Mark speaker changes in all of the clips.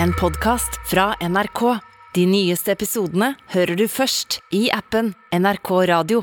Speaker 1: en podkast fra NRK. De nyeste episodene hører du først i appen NRK Radio.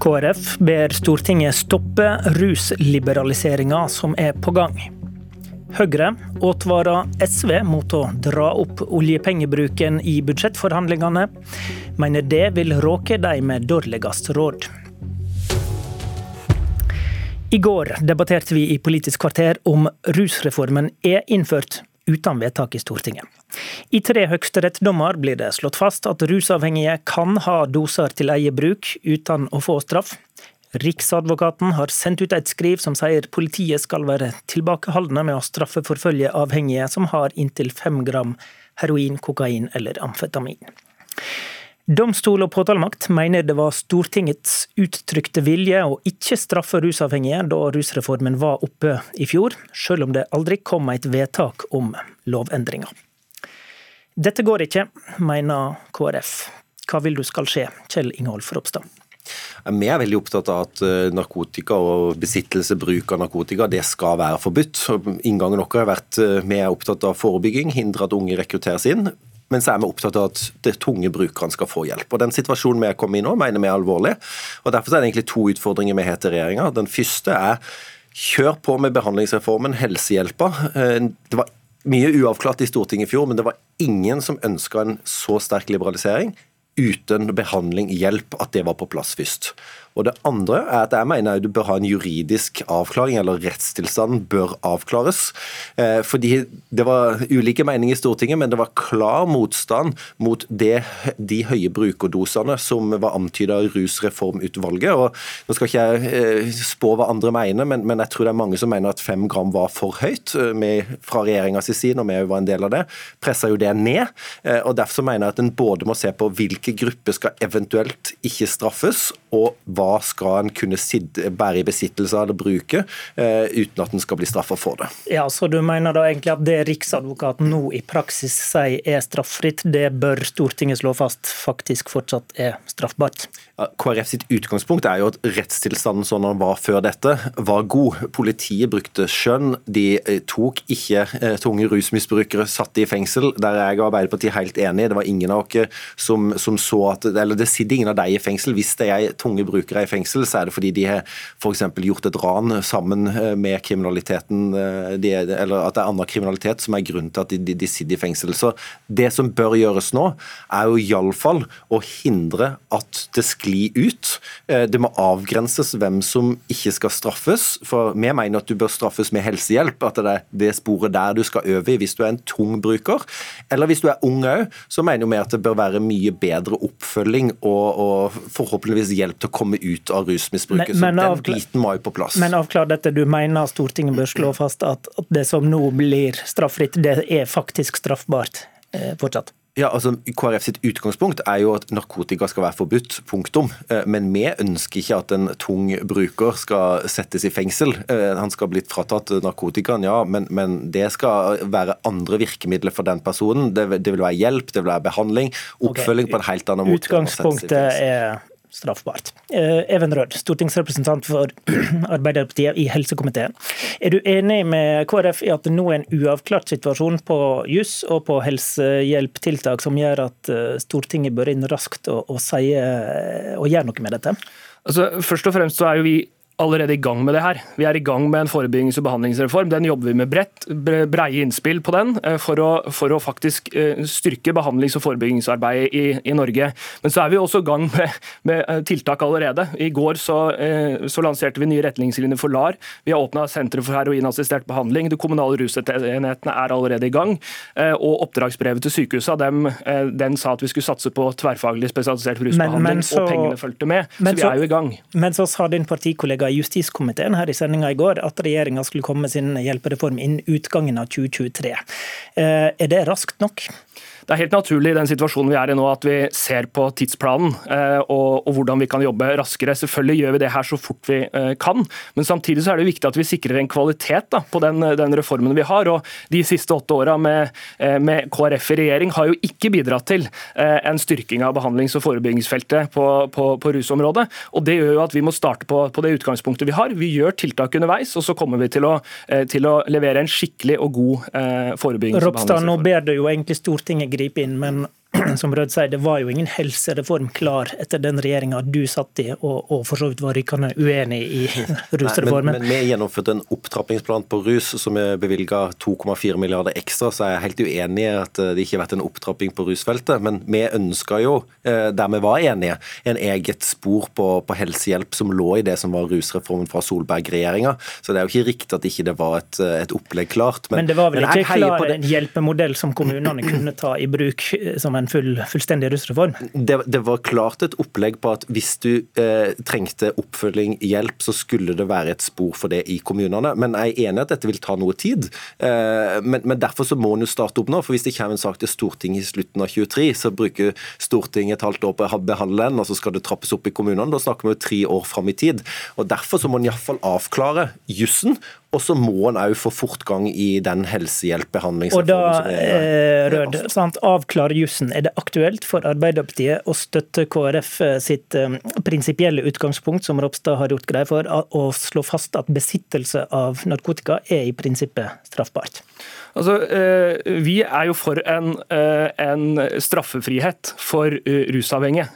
Speaker 2: KrF ber Stortinget stoppe rusliberaliseringa som er på gang. Høyre advarer SV mot å dra opp oljepengebruken i budsjettforhandlingene, mener det vil råke de med dårligst råd. I går debatterte vi i Politisk kvarter om rusreformen er innført uten vedtak i Stortinget. I tre høyesterettsdommer blir det slått fast at rusavhengige kan ha doser til eget bruk uten å få straff. Riksadvokaten har sendt ut et skriv som sier politiet skal være tilbakeholdne med å straffeforfølge avhengige som har inntil fem gram heroin, kokain eller amfetamin. Domstol og påtalemakt mener det var Stortingets uttrykte vilje å ikke straffe rusavhengige da rusreformen var oppe i fjor, selv om det aldri kom et vedtak om lovendringer. Dette går ikke, mener KrF. Hva vil du skal skje, Kjell Ingolf Ropstad?
Speaker 3: Vi er veldig opptatt av at eh, narkotika og besittelse, bruk av narkotika, det skal være forbudt. Inngangen vår har vært eh, vi er opptatt av forebygging, hindre at unge rekrutteres inn. Men så er vi opptatt av at de tunge brukerne skal få hjelp. Og Den situasjonen vi er kommet i nå, mener vi er alvorlig. Og Derfor er det egentlig to utfordringer vi har til regjeringa. Den første er kjør på med behandlingsreformen, helsehjelpa. Eh, det var mye uavklart i Stortinget i fjor, men det var ingen som ønska en så sterk liberalisering uten behandling, hjelp, at det var på plass først. Og Det andre er at jeg mener du bør ha en juridisk avklaring, eller rettstilstanden bør avklares. Eh, fordi Det var ulike meninger i Stortinget, men det var klar motstand mot det, de høye brukerdosene som var antyda i Rusreformutvalget. Og Nå skal ikke jeg eh, spå hva andre mener, men, men, jeg tror det er mange som mener at fem gram var for høyt. Eh, vi, fra regjeringas side, og vi var en del av det, pressa jo det ned. og Derfor mener jeg at en både må se på hvilke grupper skal eventuelt ikke straffes, og hva skal en kunne bære i besittelse eller bruke, eh, uten at en skal bli straffa for det.
Speaker 2: Ja, Så du mener da egentlig at det Riksadvokaten nå i praksis sier er straffritt, det bør Stortinget slå fast faktisk fortsatt er straffbart?
Speaker 3: KrF sitt utgangspunkt er jo at rettstilstanden sånn den var før dette, var god. Politiet brukte skjønn. De eh, tok ikke eh, tunge rusmisbrukere, satte i fengsel. Der er jeg og Arbeiderpartiet helt enig. Det var ingen av oss som, som, så at Eller det sitter ingen av de i fengsel. Hvis det er tunge brukere i fengsel, så er det fordi de har f.eks. gjort et ran sammen eh, med kriminaliteten, de, eller at det er annen kriminalitet som er grunnen til at de, de, de sitter i fengsel. Så det som bør gjøres nå, er jo iallfall å hindre at det sklir ut. Eh, det må avgrenses hvem som ikke skal straffes. For vi mener at du bør straffes med helsehjelp. At det er det sporet der du skal øve i hvis du er en tung bruker. Eller hvis du er ung òg, så mener vi at det bør være mye bedre oppfølging og, og forhåpentligvis hjelp til å komme ut av rusmisbruket. så den biten må jo på plass.
Speaker 2: Men avklar dette. Du mener Stortinget bør slå fast at det som nå blir straffritt, det er faktisk straffbart eh, fortsatt?
Speaker 3: Ja, altså KrF sitt utgangspunkt er jo at narkotika skal være forbudt, punktum. Eh, men vi ønsker ikke at en tung bruker skal settes i fengsel. Eh, han skal blitt fratatt narkotikaen, ja, men, men, det skal være andre virkemidler for den personen. Det, det vil være hjelp, det vil være behandling, oppfølging okay. på en helt annen måte.
Speaker 2: Utgangspunktet er straffbart. Eh, Even Rød, stortingsrepresentant for Arbeiderpartiet i helsekomiteen. Er du enig med KrF i at det nå er en uavklart situasjon på juss og på helsehjelptiltak som gjør at eh, Stortinget bør inn raskt og, og, si, og gjøre noe med dette?
Speaker 4: Altså, først og fremst så er jo vi allerede i gang med det her. Vi er i gang med en forebyggings- og behandlingsreform. Den jobber vi med bredt, breie innspill på den eh, for å, for å faktisk eh, styrke behandlings- og forebyggingsarbeidet i, i, Norge. Men så er vi også i gang med, med eh, tiltak allerede. I går så, så, lanserte vi nye retningslinjer for LAR. Vi har åpna Senteret for heroinassistert behandling. De kommunale rusenhetene er allerede i gang. Og oppdragsbrevet til sykehuset dem, den sa at vi skulle satse på tverrfaglig spesialisert rusbehandling, men, men så, og pengene fulgte med. Så vi er jo i gang.
Speaker 2: Men så sa din partikollega justiskomiteen her i sendinga i går at regjeringa skulle komme med sin hjelpereform innen utgangen av 2023. Eh, er det raskt nok?
Speaker 4: Det er helt naturlig i den situasjonen vi er i nå at vi ser på tidsplanen og, og hvordan vi kan jobbe raskere. Selvfølgelig gjør vi det her så fort vi kan, men samtidig så er det viktig at vi sikrer en kvalitet da, på den, den, reformen vi har. og De siste åtte åra med, med, KrF i regjering har jo ikke bidratt til en styrking av behandlings- og forebyggingsfeltet på, på, på rusområdet. og Det gjør jo at vi må starte på, på det utgangspunktet vi har. Vi gjør tiltak underveis, og så kommer vi til å, til å levere en skikkelig og god forebyggingsbehandling. forebyggings-
Speaker 2: Ropstad, nå ber det jo egentlig Stortinget gripe inn, men som Rød sier, det var jo ingen helsereform klar etter den regjeringa du satt i, og, og, for så vidt var rykende uenig i rusreformen.
Speaker 3: men, men, vi gjennomførte en opptrappingsplan på rus som vi bevilga 2,4 milliarder ekstra, så jeg er helt uenig i at det ikke har vært en opptrapping på rusfeltet. Men vi ønska jo, eh, der vi var enige, en eget spor på, på helsehjelp som lå i det som var rusreformen fra Solberg-regjeringa. Så det er jo ikke riktig at ikke det var et, et opplegg klart.
Speaker 2: Men, men det var vel ikke klar en hjelpemodell som kommunene kunne ta i bruk eh, som en full, fullstendig rusreform?
Speaker 3: Det, det, var klart et opplegg på at hvis du eh, trengte oppfølging, hjelp, så skulle det være et spor for det i kommunene. Men jeg er enig at dette vil ta noe tid. Eh, men, men, derfor så må en jo starte opp nå. for Hvis det kommer en sak til Stortinget i slutten av 23, så bruker Stortinget et halvt år på å behandle den, og så skal det trappes opp i kommunene. Da snakker vi jo tre år fram i tid. Og Derfor så må en iallfall avklare jussen og så må en òg få fortgang i den helsehjelpbehandlingsreformen.
Speaker 2: Og da, eh, Rød, sant, avklare jussen. Er det aktuelt for Arbeiderpartiet å støtte KrF eh, sitt eh, prinsipielle utgangspunkt, som Ropstad har gjort greie for, å slå fast at besittelse av narkotika er i prinsippet straffbart?
Speaker 4: Altså, Vi er jo for en, en straffefrihet for rusavhengige.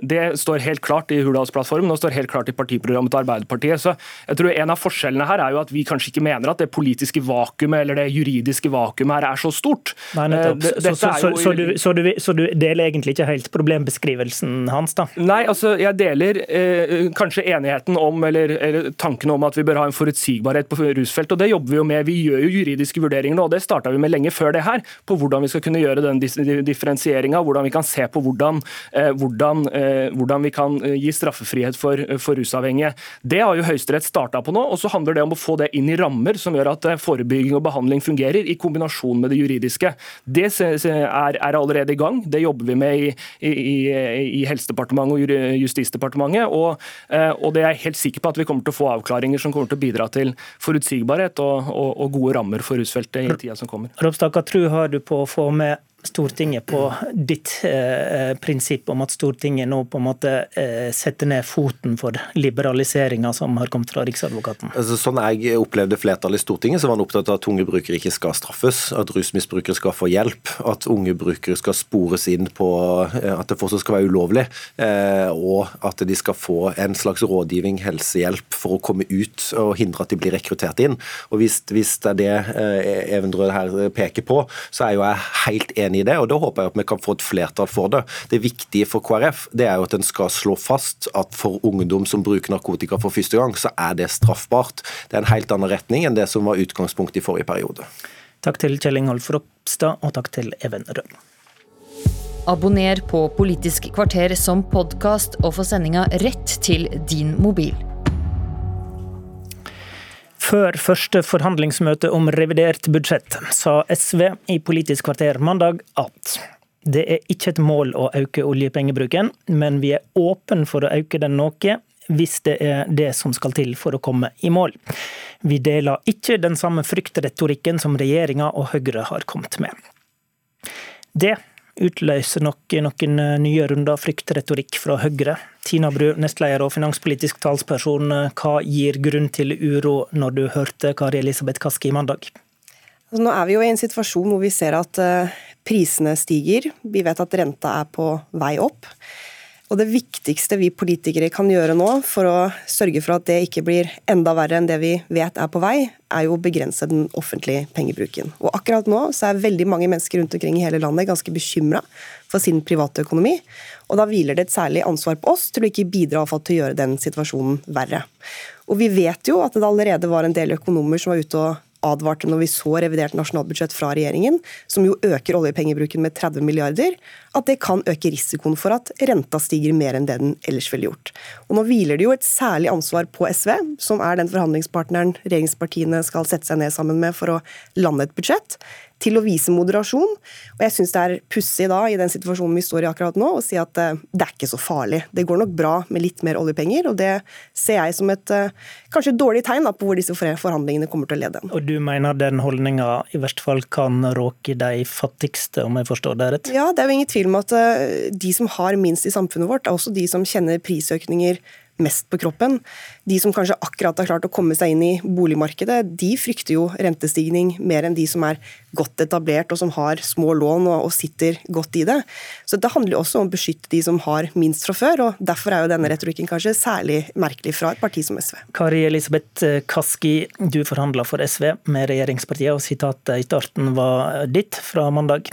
Speaker 4: Det står helt klart i Hurdalsplattformen og står helt klart i partiprogrammet til Arbeiderpartiet. Så jeg tror En av forskjellene her er jo at vi kanskje ikke mener at det politiske vakuumet eller det juridiske vakuumet her er så stort.
Speaker 2: Nei, så, så, så, så, du, du, så, du, deler egentlig ikke helt problembeskrivelsen hans, da?
Speaker 4: Nei, altså jeg deler eh, kanskje enigheten om, eller, eller tanken om at vi bør ha en forutsigbarhet på rusfeltet, og det jobber vi jo med. Vi gjør jo juridiske vurderinger nå og det starta vi med lenge før det her, på hvordan vi skal kunne gjøre den differensieringa, hvordan vi kan se på hvordan, eh, hvordan, eh, hvordan vi kan eh, gi straffefrihet for, for rusavhengige. Det har jo Høyesterett starta på nå, og så handler det om å få det inn i rammer som gjør at forebygging og behandling fungerer, i kombinasjon med det juridiske. Det er, er allerede i gang, det jobber vi med i, i, i Helsedepartementet og Justisdepartementet, og, og, det er jeg helt sikker på at vi kommer til å få avklaringer som kommer til å bidra til forutsigbarhet og, og, og gode rammer for rusfeltet i tida som kommer.
Speaker 2: Ropstad, hva tro har du på å få med Stortinget på ditt eh, prinsipp om at Stortinget nå på en måte eh, setter ned foten for liberaliseringa som har kommet fra Riksadvokaten?
Speaker 3: Altså, sånn jeg opplevde flertallet i Stortinget, så var han opptatt av at unge brukere ikke skal straffes, at rusmisbrukere skal få hjelp, at unge brukere skal spores inn på eh, at det fortsatt skal være ulovlig, eh, og at de skal få en slags rådgivning, helsehjelp, for å komme ut og hindre at de blir rekruttert inn. Og Hvis, hvis det er det eh, Even her peker på, så er jo jeg helt enig enig i det, og da håper jeg at vi kan få et flertall for det. Det viktige for KrF det er jo at en skal slå fast at for ungdom som bruker narkotika for første gang, så er det straffbart. Det er en helt annen retning enn det som var utgangspunktet i forrige periode.
Speaker 2: Takk til Kjell Ingolf Ropstad, og takk til Even Rønn.
Speaker 5: Abonner på Politisk kvarter som podkast, og få sendinga rett til din mobil.
Speaker 2: Før første forhandlingsmøte om revidert budsjett sa SV i Politisk kvarter mandag at det er ikke et mål å øke oljepengebruken, men vi er åpne for å øke den noe hvis det er det som skal til for å komme i mål. Vi deler ikke den samme fryktretorikken som regjeringa og Høyre har kommet med. Det utløser nok noen eh, nye runder fryktretorikk fra Høyre. Tina Bru, nestleder og finanspolitisk talsperson, eh, hva gir grunn til uro når du hørte Kari Elisabeth Kaski mandag?
Speaker 6: Altså, nå er vi jo i en situasjon hvor vi ser at eh, prisene stiger. Vi vet at renta er på vei opp. Og det viktigste vi politikere kan gjøre nå for å sørge for at det ikke blir enda verre enn det vi vet er på vei, er jo å begrense den offentlige pengebruken. Og akkurat nå så er veldig mange mennesker rundt omkring i hele landet ganske bekymra for sin private økonomi. Og da hviler det et særlig ansvar på oss til å ikke bidra til å gjøre den situasjonen verre. Og vi vet jo at det allerede var en del økonomer som var ute og advarte når vi så revidert nasjonalbudsjett fra regjeringen, som jo øker oljepengebruken med 30 milliarder, at det kan øke risikoen for at renta stiger mer enn det den ellers ville gjort. Og Nå hviler det jo et særlig ansvar på SV, som er den forhandlingspartneren regjeringspartiene skal sette seg ned sammen med for å lande et budsjett, til å vise moderasjon. Og jeg syns det er pussig da, i den situasjonen vi står i akkurat nå, å si at uh, det er ikke så farlig. Det går nok bra med litt mer oljepenger, og det ser jeg som et uh, kanskje et dårlig tegn da, på hvor disse forhandlingene kommer til å lede.
Speaker 2: Og du mener den holdninga i hvert fall kan råke de fattigste, om jeg forstår det rett?
Speaker 6: Ja, det er jo ingen tvil om at uh, de som har minst i samfunnet vårt, er også de som kjenner prisøkninger mest på kroppen. De som kanskje akkurat har klart å komme seg inn i boligmarkedet, de frykter jo rentestigning mer enn de som er godt etablert og som har små lån og, og sitter godt i det. Så det handler jo også om å beskytte de som har minst fra før, og derfor er jo denne retorikken kanskje særlig merkelig fra et parti som SV.
Speaker 2: Kari Elisabeth Kaski, du forhandla for SV med regjeringspartiet, og sitatet i starten var ditt fra mandag.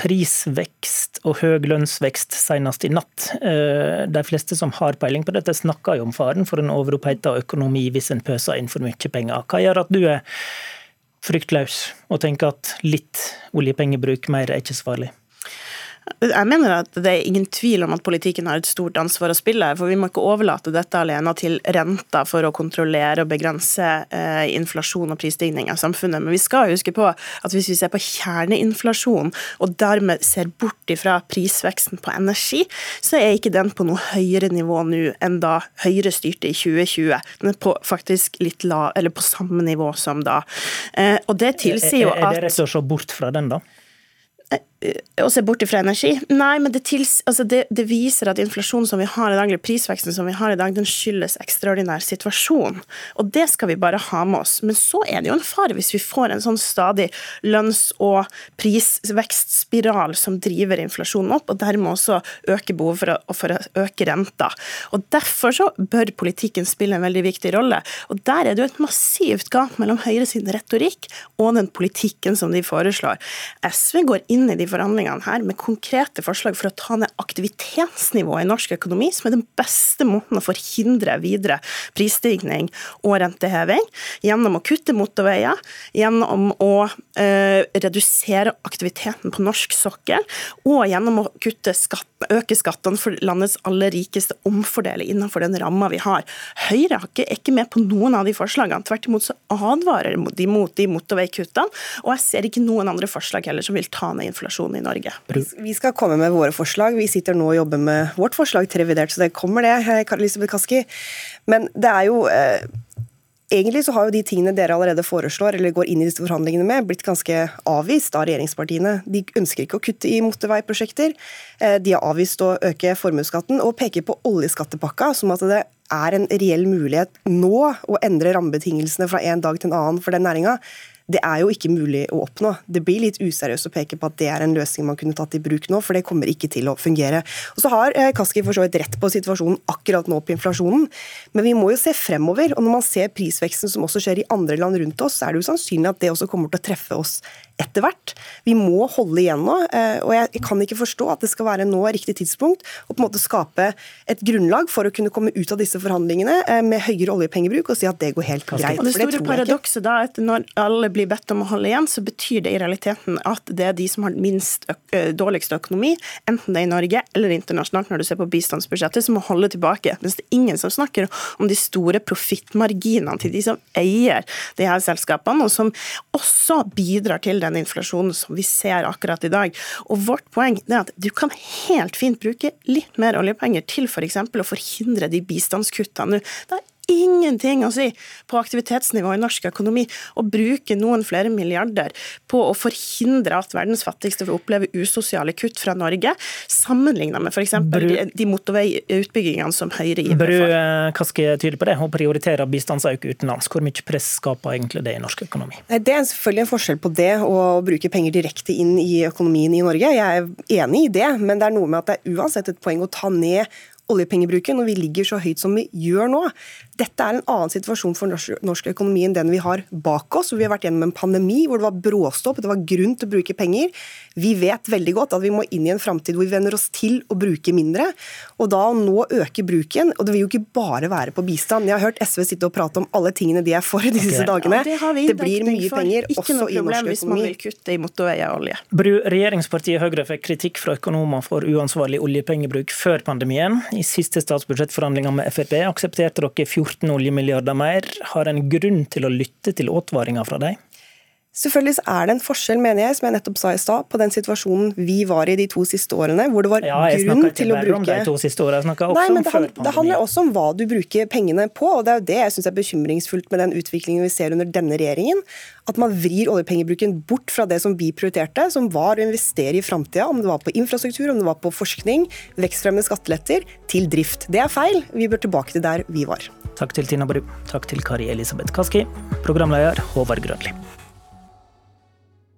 Speaker 2: Prisvekst og høy lønnsvekst senest i natt. Ehm, de fleste som har peiling på dette, snakker jo om faren for en overoppheta økonomi hvis en pøser inn for mye penger. Hva gjør at du er fryktløs og tenker at litt oljepengebruk mer er ikke så farlig?
Speaker 7: Jeg mener at det er ingen tvil om at politikken har et stort ansvar å spille. For vi må ikke overlate dette alene til renta for å kontrollere og begrense eh, inflasjon og prisstigning av samfunnet. Men vi skal huske på at hvis vi ser på kjerneinflasjon, og dermed ser bort ifra prisveksten på energi, så er ikke den på noe høyere nivå nå enn da Høyre styrte i 2020. Den er på faktisk litt la, eller på samme nivå som da. Eh, og det tilsier jo at
Speaker 2: Er det rett å se bort fra den, da?
Speaker 7: Å se bort fra energi? Nei, men det, tils, altså det, det, viser at inflasjonen som vi har i dag, eller prisveksten som vi har i dag, den skyldes ekstraordinær situasjon. Og det skal vi bare ha med oss. Men så er det jo en fare hvis vi får en sånn stadig lønns- og prisvekstspiral som driver inflasjonen opp, og dermed også øker behovet for for å øke renta. Og Derfor så bør politikken spille en veldig viktig rolle. Og Der er det jo et massivt gap mellom Høyre sin retorikk og den politikken som de foreslår. SV går inn i de forhandlingene her med konkrete forslag for å ta ned aktivitetsnivået i norsk økonomi, som er den beste måten å forhindre videre prisstigning og renteheving, gjennom å kutte motorveier, gjennom å eh, redusere aktiviteten på norsk sokkel, og gjennom å skatt, øke skattene for landets aller rikeste, omfordele innenfor den ramma vi har. Høyre er ikke med på noen av de forslagene. Tvert imot så advarer de mot de motorveikuttene, og jeg ser ikke noen andre forslag heller som vil ta ned inflasjonen inflasjon i Norge.
Speaker 6: Vi skal komme med våre forslag. Vi sitter nå og jobber med vårt forslag til revidert, så det kommer det, eh, Elisabeth Kaski. Men det er jo eh, Egentlig så har jo de tingene dere allerede foreslår eller går inn i disse forhandlingene med, blitt ganske avvist av regjeringspartiene. De ønsker ikke å kutte i motorveiprosjekter. Eh, de har avvist å øke formuesskatten og peker på oljeskattepakka som at det er en reell mulighet nå å endre rammebetingelsene fra en dag til en annen for den næringa det er jo ikke mulig å oppnå. Det blir litt useriøst å peke på at det er en løsning man kunne tatt i bruk nå, for det kommer ikke til å fungere. Og Så har eh, Kaski for så vidt rett på situasjonen akkurat nå på inflasjonen, men vi må jo se fremover. og Når man ser prisveksten som også skjer i andre land rundt oss, så er det jo sannsynlig at det også kommer til å treffe oss etter hvert. Vi må holde igjen nå, eh, og jeg kan ikke forstå at det skal være nå riktig tidspunkt å på en måte skape et grunnlag for å kunne komme ut av disse forhandlingene eh, med høyere oljepengebruk og si at det går helt greit.
Speaker 7: Og det store paradokset da, at når alle blir blir bedt om å holde igjen, så betyr det i realiteten at det er de som har minst dårligst økonomi, enten det er i Norge eller internasjonalt når du ser på bistandsbudsjettet, som må holde tilbake. Mens det er ingen som snakker om de store profittmarginene til de som eier de her selskapene, og som også bidrar til den inflasjonen som vi ser akkurat i dag. Og vårt poeng er at du kan helt fint bruke litt mer oljepenger til f.eks. For å forhindre de bistandskuttene nå. Er ingenting å si på aktivitetsnivå i norsk økonomi å bruke noen flere milliarder på å forhindre at verdens fattigste får oppleve usosiale kutt fra Norge, sammenlignet med f.eks. de motorveiutbyggingene som Høyre gir.
Speaker 2: Bru Kaski er tydelig på det, hun prioriterer bistandsøkning utenlands. Hvor mye press skaper egentlig det i norsk økonomi?
Speaker 6: Det er selvfølgelig en forskjell på det og å bruke penger direkte inn i økonomien i Norge. Jeg er enig i det, men det er noe med at det er uansett et poeng å ta ned oljepengebruken når vi ligger så høyt som vi gjør nå. Dette er en annen situasjon for norsk økonomi enn den vi har bak oss. hvor Vi har vært gjennom en pandemi hvor det var bråstopp, det var grunn til å bruke penger. Vi vet veldig godt at vi må inn i en framtid hvor vi venner oss til å bruke mindre. Og da å nå øke bruken, og det vil jo ikke bare være på bistand. Jeg har hørt SV sitte og prate om alle tingene de er for i disse okay. dagene. Ja, det, det, blir mye for. penger
Speaker 7: ikke
Speaker 6: også i norsk økonomi. Ikke noe problem
Speaker 7: hvis man vil kutte i motorveier og olje.
Speaker 2: Bru, regjeringspartiet Høyre fikk kritikk fra økonomer for uansvarlig oljepengebruk før pandemien. I siste statsbudsjettforhandlinger med Frp aksepterte dere 14 oljemilliarder mer. Har en grunn til å lytte til advaringer fra dem?
Speaker 6: Selvfølgelig er det en forskjell, mener jeg, som jeg nettopp sa i stad, på den situasjonen vi var i de to siste årene, hvor det var
Speaker 2: Ja,
Speaker 6: grunn til å bruke
Speaker 2: om de to siste årene. jeg snakka også
Speaker 6: Nei, men
Speaker 2: om
Speaker 6: det,
Speaker 2: før
Speaker 6: handler, det handler også om hva du bruker pengene på, og det er jo det jeg syns er bekymringsfullt med den utviklingen vi ser under denne regjeringen. At man vrir oljepengebruken bort fra det som vi prioriterte, som var å investere i framtida, om det var på infrastruktur, om det var på forskning, vekstfremmende skatteletter, til drift. Det er feil. Vi bør tilbake til der vi var.
Speaker 2: Takk til Tina Bru. Takk til Kari Elisabeth Kaski. Programleder Håvard Grønli.